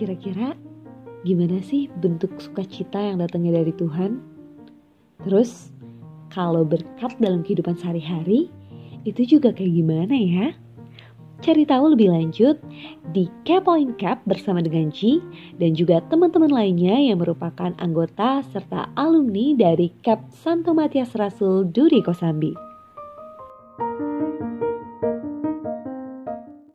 Kira-kira gimana sih bentuk sukacita yang datangnya dari Tuhan? Terus, kalau berkat dalam kehidupan sehari-hari, itu juga kayak gimana ya? Cari tahu lebih lanjut di Kepoin Cap bersama dengan G dan juga teman-teman lainnya yang merupakan anggota serta alumni dari Cap Santo Matias Rasul Duri Kosambi.